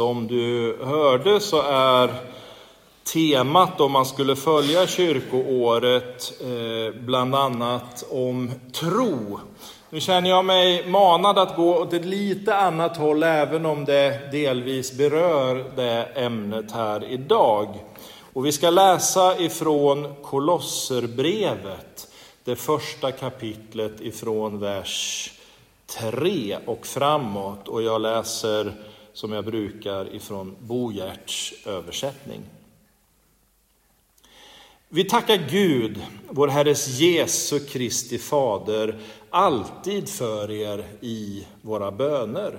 Som du hörde så är temat om man skulle följa kyrkoåret eh, bland annat om tro. Nu känner jag mig manad att gå åt ett lite annat håll även om det delvis berör det ämnet här idag. Och vi ska läsa ifrån Kolosserbrevet, det första kapitlet ifrån vers 3 och framåt. Och jag läser som jag brukar ifrån Bo översättning. Vi tackar Gud, vår Herres Jesu Kristi Fader, alltid för er i våra böner.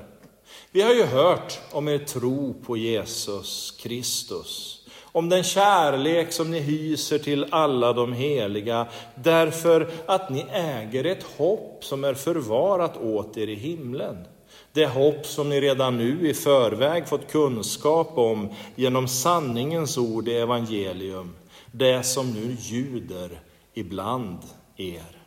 Vi har ju hört om er tro på Jesus Kristus, om den kärlek som ni hyser till alla de heliga, därför att ni äger ett hopp som är förvarat åt er i himlen. Det hopp som ni redan nu i förväg fått kunskap om genom sanningens ord i evangelium, det som nu ljuder ibland er.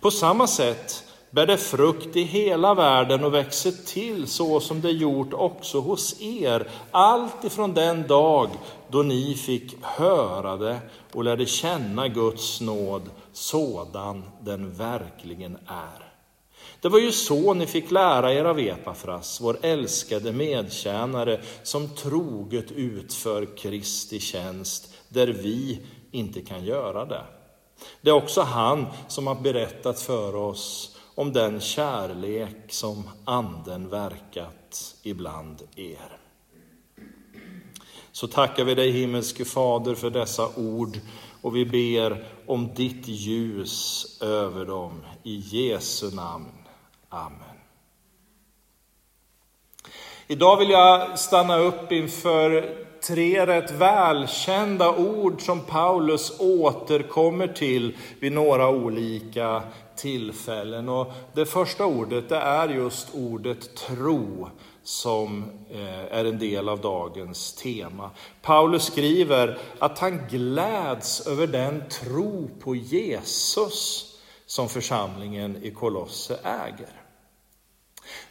På samma sätt bär det frukt i hela världen och växer till så som det gjort också hos er, allt ifrån den dag då ni fick höra det och lärde känna Guds nåd sådan den verkligen är. Det var ju så ni fick lära er av Epafras, vår älskade medtjänare, som troget utför Kristi tjänst, där vi inte kan göra det. Det är också han som har berättat för oss om den kärlek som Anden verkat ibland er. Så tackar vi dig himmelske Fader för dessa ord och vi ber om ditt ljus över dem. I Jesu namn. Amen. Idag vill jag stanna upp inför tre rätt välkända ord som Paulus återkommer till vid några olika tillfällen. Och det första ordet det är just ordet tro som eh, är en del av dagens tema. Paulus skriver att han gläds över den tro på Jesus som församlingen i Kolosse äger.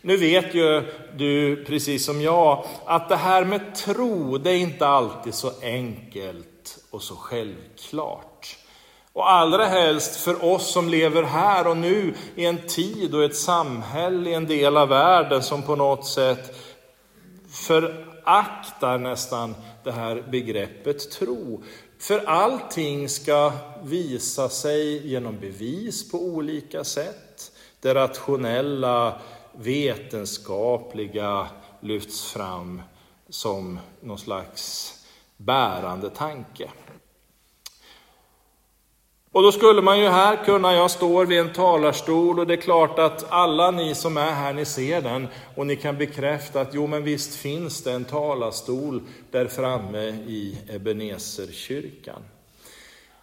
Nu vet ju du, precis som jag, att det här med tro, det är inte alltid så enkelt och så självklart. Och allra helst för oss som lever här och nu i en tid och ett samhälle, i en del av världen som på något sätt föraktar nästan det här begreppet tro. För allting ska visa sig genom bevis på olika sätt. Det rationella vetenskapliga lyfts fram som någon slags bärande tanke. Och då skulle man ju här kunna, jag står vid en talarstol och det är klart att alla ni som är här, ni ser den och ni kan bekräfta att jo men visst finns det en talarstol där framme i Ebenezerkyrkan.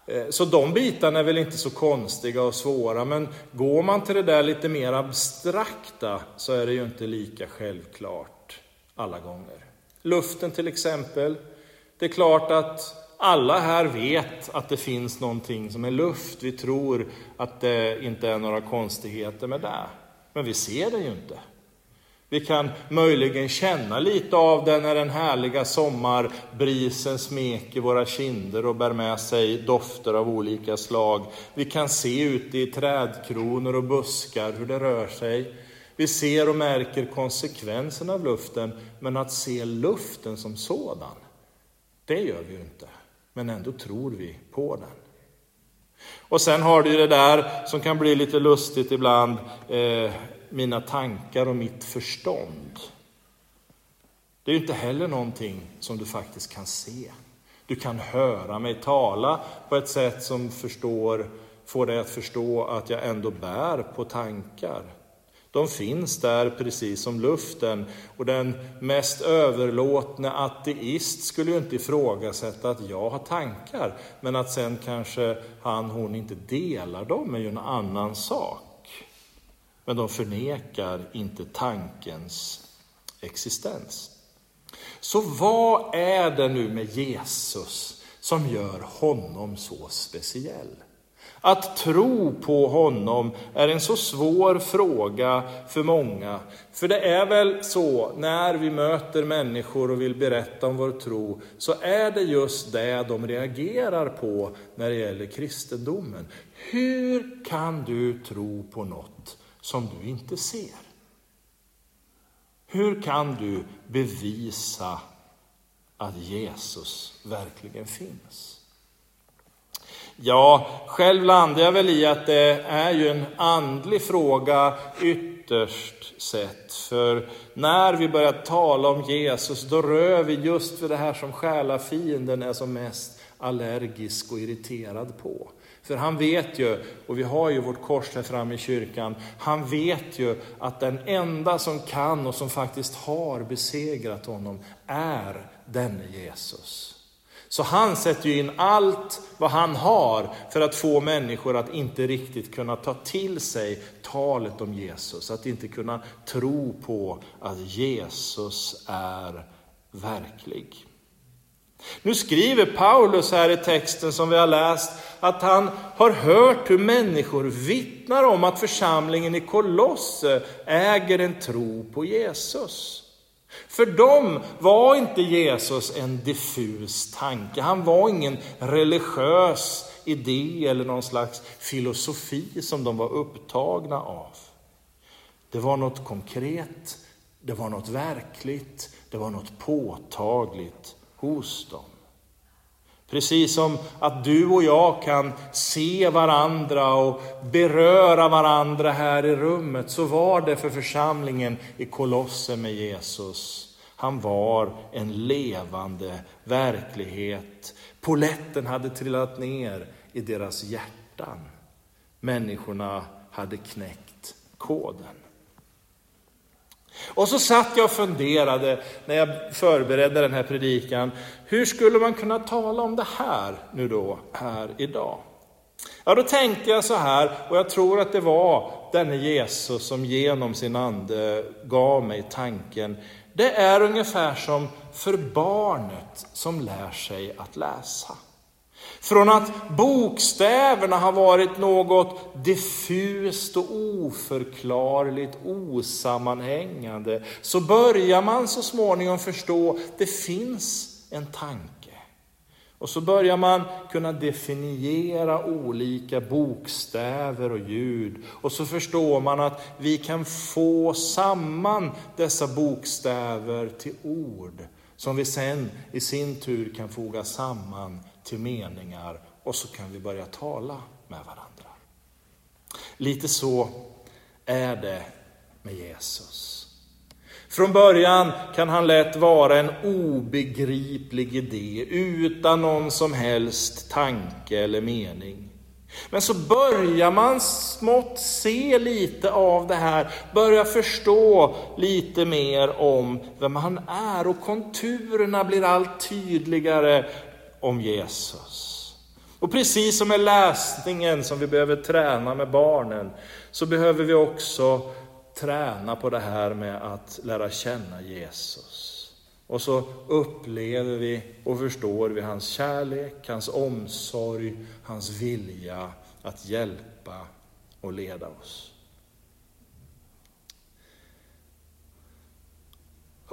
Eh, så de bitarna är väl inte så konstiga och svåra, men går man till det där lite mer abstrakta så är det ju inte lika självklart alla gånger. Luften till exempel. Det är klart att alla här vet att det finns någonting som är luft. Vi tror att det inte är några konstigheter med det. Men vi ser det ju inte. Vi kan möjligen känna lite av det när den härliga sommarbrisen smeker våra kinder och bär med sig dofter av olika slag. Vi kan se ute i trädkronor och buskar hur det rör sig. Vi ser och märker konsekvenserna av luften, men att se luften som sådan, det gör vi ju inte. Men ändå tror vi på den. Och sen har du det där som kan bli lite lustigt ibland, eh, mina tankar och mitt förstånd. Det är inte heller någonting som du faktiskt kan se. Du kan höra mig tala på ett sätt som förstår, får dig att förstå att jag ändå bär på tankar. De finns där precis som luften och den mest överlåtne ateist skulle ju inte ifrågasätta att jag har tankar, men att sen kanske han, hon inte delar dem är ju en annan sak men de förnekar inte tankens existens. Så vad är det nu med Jesus som gör honom så speciell? Att tro på honom är en så svår fråga för många. För det är väl så, när vi möter människor och vill berätta om vår tro, så är det just det de reagerar på när det gäller kristendomen. Hur kan du tro på något som du inte ser? Hur kan du bevisa att Jesus verkligen finns? Ja, själv landar jag väl i att det är ju en andlig fråga ytterst sett. För när vi börjar tala om Jesus, då rör vi just vid det här som själafienden är som mest allergisk och irriterad på. För han vet ju, och vi har ju vårt kors här framme i kyrkan, han vet ju att den enda som kan och som faktiskt har besegrat honom är denne Jesus. Så han sätter ju in allt vad han har för att få människor att inte riktigt kunna ta till sig talet om Jesus, att inte kunna tro på att Jesus är verklig. Nu skriver Paulus här i texten som vi har läst att han har hört hur människor vittnar om att församlingen i Kolosse äger en tro på Jesus. För dem var inte Jesus en diffus tanke. Han var ingen religiös idé eller någon slags filosofi som de var upptagna av. Det var något konkret, det var något verkligt, det var något påtagligt hos dem. Precis som att du och jag kan se varandra och beröra varandra här i rummet, så var det för församlingen i Kolosse med Jesus. Han var en levande verklighet. Poletten hade trillat ner i deras hjärtan. Människorna hade knäckt koden. Och så satt jag och funderade när jag förberedde den här predikan. Hur skulle man kunna tala om det här nu då, här idag? Ja, då tänkte jag så här, och jag tror att det var denne Jesus som genom sin ande gav mig tanken. Det är ungefär som för barnet som lär sig att läsa. Från att bokstäverna har varit något diffust och oförklarligt, osammanhängande, så börjar man så småningom förstå att det finns en tanke. Och så börjar man kunna definiera olika bokstäver och ljud. Och så förstår man att vi kan få samman dessa bokstäver till ord som vi sen i sin tur kan foga samman till meningar och så kan vi börja tala med varandra. Lite så är det med Jesus. Från början kan han lätt vara en obegriplig idé utan någon som helst tanke eller mening. Men så börjar man smått se lite av det här, börjar förstå lite mer om vem han är och konturerna blir allt tydligare om Jesus. Och precis som med läsningen som vi behöver träna med barnen, så behöver vi också träna på det här med att lära känna Jesus. Och så upplever vi och förstår vi hans kärlek, hans omsorg, hans vilja att hjälpa och leda oss.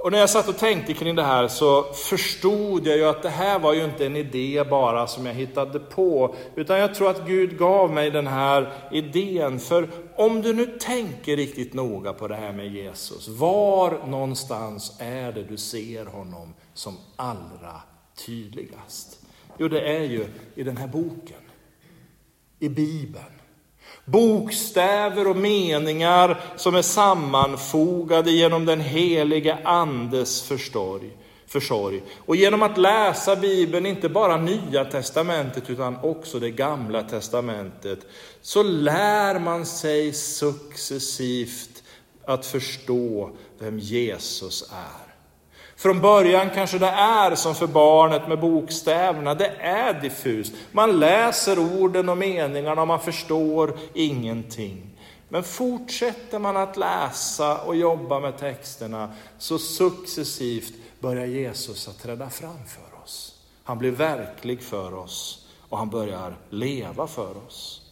Och när jag satt och tänkte kring det här så förstod jag ju att det här var ju inte en idé bara som jag hittade på, utan jag tror att Gud gav mig den här idén. För om du nu tänker riktigt noga på det här med Jesus, var någonstans är det du ser honom som allra tydligast? Jo, det är ju i den här boken, i Bibeln. Bokstäver och meningar som är sammanfogade genom den helige Andes försorg. försorg. Och genom att läsa Bibeln, inte bara Nya Testamentet utan också det Gamla Testamentet, så lär man sig successivt att förstå vem Jesus är. Från början kanske det är som för barnet med bokstäverna, det är diffust. Man läser orden och meningarna och man förstår ingenting. Men fortsätter man att läsa och jobba med texterna så successivt börjar Jesus att träda fram för oss. Han blir verklig för oss och han börjar leva för oss.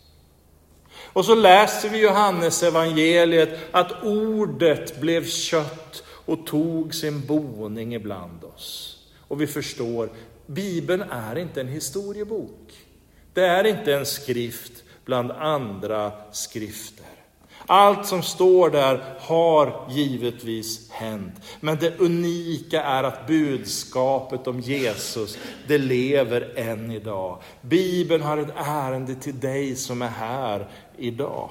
Och så läser vi Johannes evangeliet att ordet blev kött och tog sin boning ibland oss. Och vi förstår, Bibeln är inte en historiebok. Det är inte en skrift bland andra skrifter. Allt som står där har givetvis hänt. Men det unika är att budskapet om Jesus, det lever än idag. Bibeln har ett ärende till dig som är här idag.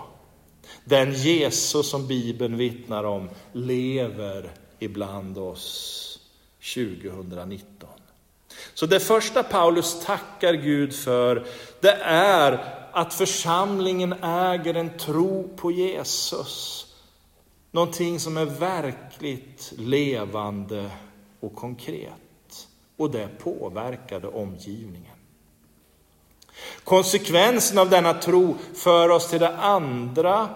Den Jesus som Bibeln vittnar om lever ibland oss 2019. Så det första Paulus tackar Gud för, det är att församlingen äger en tro på Jesus. Någonting som är verkligt levande och konkret. Och det påverkade omgivningen. Konsekvensen av denna tro för oss till det andra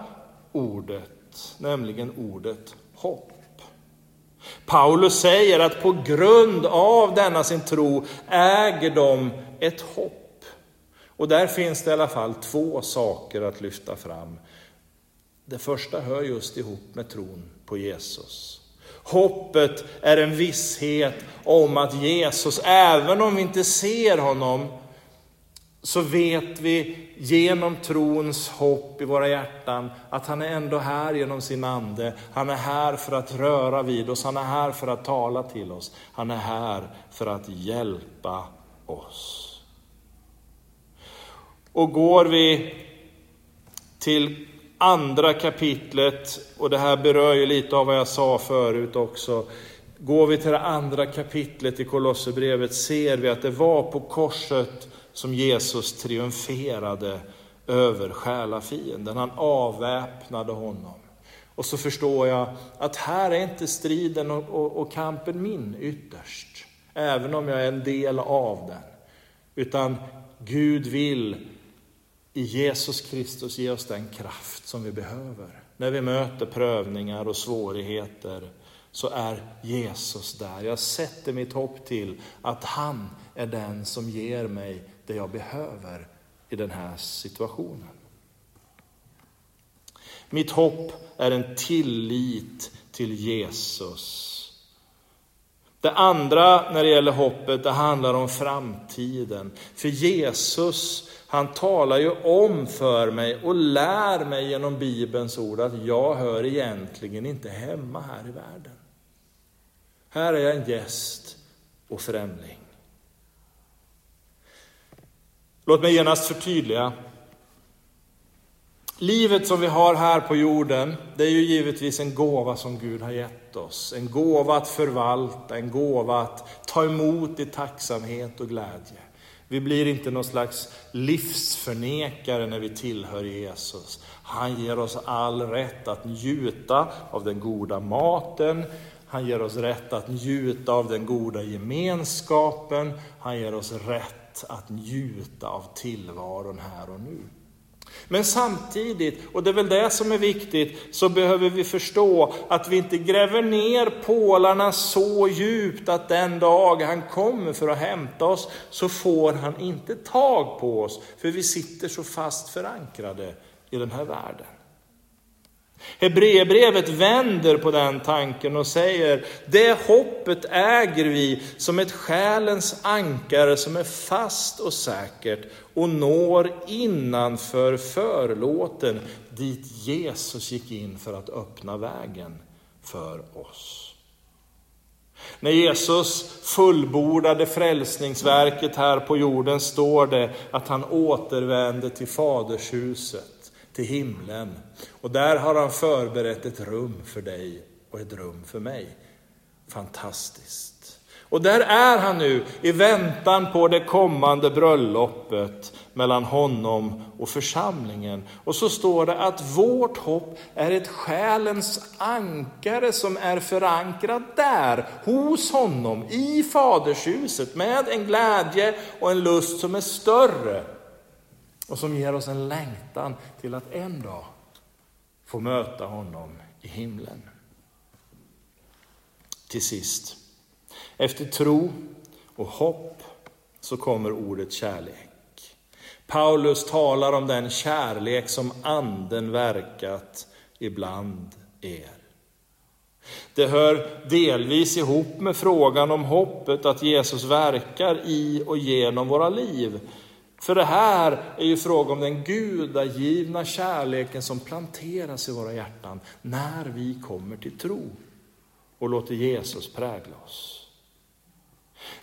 ordet, nämligen ordet hopp. Paulus säger att på grund av denna sin tro äger de ett hopp. Och där finns det i alla fall två saker att lyfta fram. Det första hör just ihop med tron på Jesus. Hoppet är en visshet om att Jesus, även om vi inte ser honom, så vet vi genom trons hopp i våra hjärtan att han är ändå här genom sin ande. Han är här för att röra vid oss, han är här för att tala till oss. Han är här för att hjälpa oss. Och går vi till andra kapitlet, och det här berör ju lite av vad jag sa förut också. Går vi till det andra kapitlet i Kolosserbrevet ser vi att det var på korset som Jesus triumferade över själafienden. Han avväpnade honom. Och så förstår jag att här är inte striden och, och, och, kampen min ytterst, även om jag är en del av den. Utan Gud vill i Jesus Kristus ge oss den kraft som vi behöver. När vi möter prövningar och svårigheter så är Jesus där. Jag sätter mitt hopp till att han är den som ger mig det jag behöver i den här situationen. Mitt hopp är en tillit till Jesus. Det andra när det gäller hoppet, det handlar om framtiden. För Jesus, han talar ju om för mig och lär mig genom Bibelns ord att jag hör egentligen inte hemma här i världen. Här är jag en gäst och främling. Låt mig genast förtydliga. Livet som vi har här på jorden, det är ju givetvis en gåva som Gud har gett oss. En gåva att förvalta, en gåva att ta emot i tacksamhet och glädje. Vi blir inte någon slags livsförnekare när vi tillhör Jesus. Han ger oss all rätt att njuta av den goda maten, han ger oss rätt att njuta av den goda gemenskapen, han ger oss rätt rätt att njuta av tillvaron här och nu. Men samtidigt, och det är väl det som är viktigt, så behöver vi förstå att vi inte gräver ner pålarna så djupt att den dag han kommer för att hämta oss så får han inte tag på oss, för vi sitter så fast förankrade i den här världen. Hebreerbrevet vänder på den tanken och säger, det hoppet äger vi som ett själens ankare som är fast och säkert och når innanför förlåten dit Jesus gick in för att öppna vägen för oss. När Jesus fullbordade frälsningsverket här på jorden står det att han återvände till fadershuset till himlen. Och där har han förberett ett rum för dig och ett rum för mig. Fantastiskt. Och där är han nu i väntan på det kommande bröllopet mellan honom och församlingen. Och så står det att vårt hopp är ett själens ankare som är förankrat där, hos honom, i fadershuset, med en glädje och en lust som är större och som ger oss en längtan till att en dag få möta honom i himlen. Till sist, efter tro och hopp så kommer ordet kärlek. Paulus talar om den kärlek som anden verkat ibland er. Det hör delvis ihop med frågan om hoppet att Jesus verkar i och genom våra liv. För det här är ju fråga om den gudagivna kärleken som planteras i våra hjärtan när vi kommer till tro och låter Jesus prägla oss.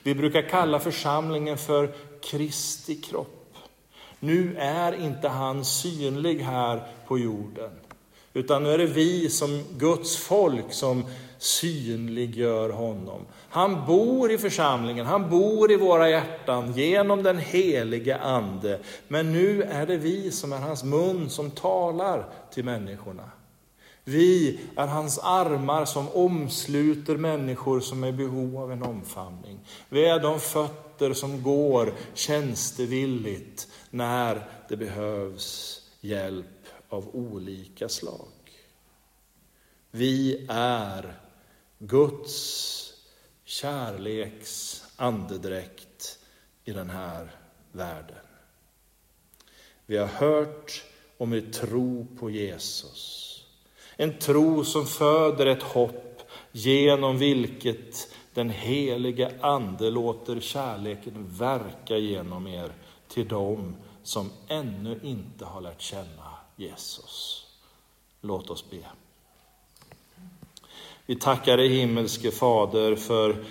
Vi brukar kalla församlingen för Kristi kropp. Nu är inte han synlig här på jorden, utan nu är det vi som Guds folk som synliggör honom. Han bor i församlingen, han bor i våra hjärtan genom den helige Ande. Men nu är det vi som är hans mun som talar till människorna. Vi är hans armar som omsluter människor som är i behov av en omfamning. Vi är de fötter som går tjänstevilligt när det behövs hjälp av olika slag. Vi är Guds kärleks andedräkt i den här världen. Vi har hört om er tro på Jesus. En tro som föder ett hopp genom vilket den helige Ande låter kärleken verka genom er till dem som ännu inte har lärt känna Jesus. Låt oss be. Vi tackar dig himmelske Fader för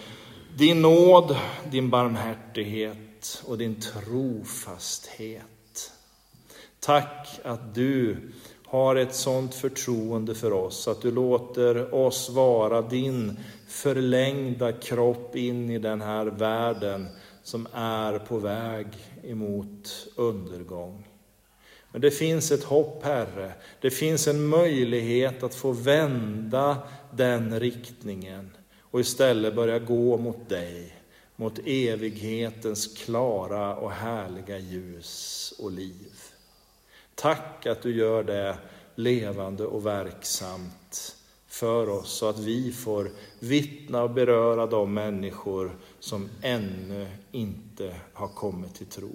din nåd, din barmhärtighet och din trofasthet. Tack att du har ett sådant förtroende för oss att du låter oss vara din förlängda kropp in i den här världen som är på väg emot undergång. Men det finns ett hopp, Herre. Det finns en möjlighet att få vända den riktningen och istället börja gå mot dig, mot evighetens klara och härliga ljus och liv. Tack att du gör det levande och verksamt för oss så att vi får vittna och beröra de människor som ännu inte har kommit till tro.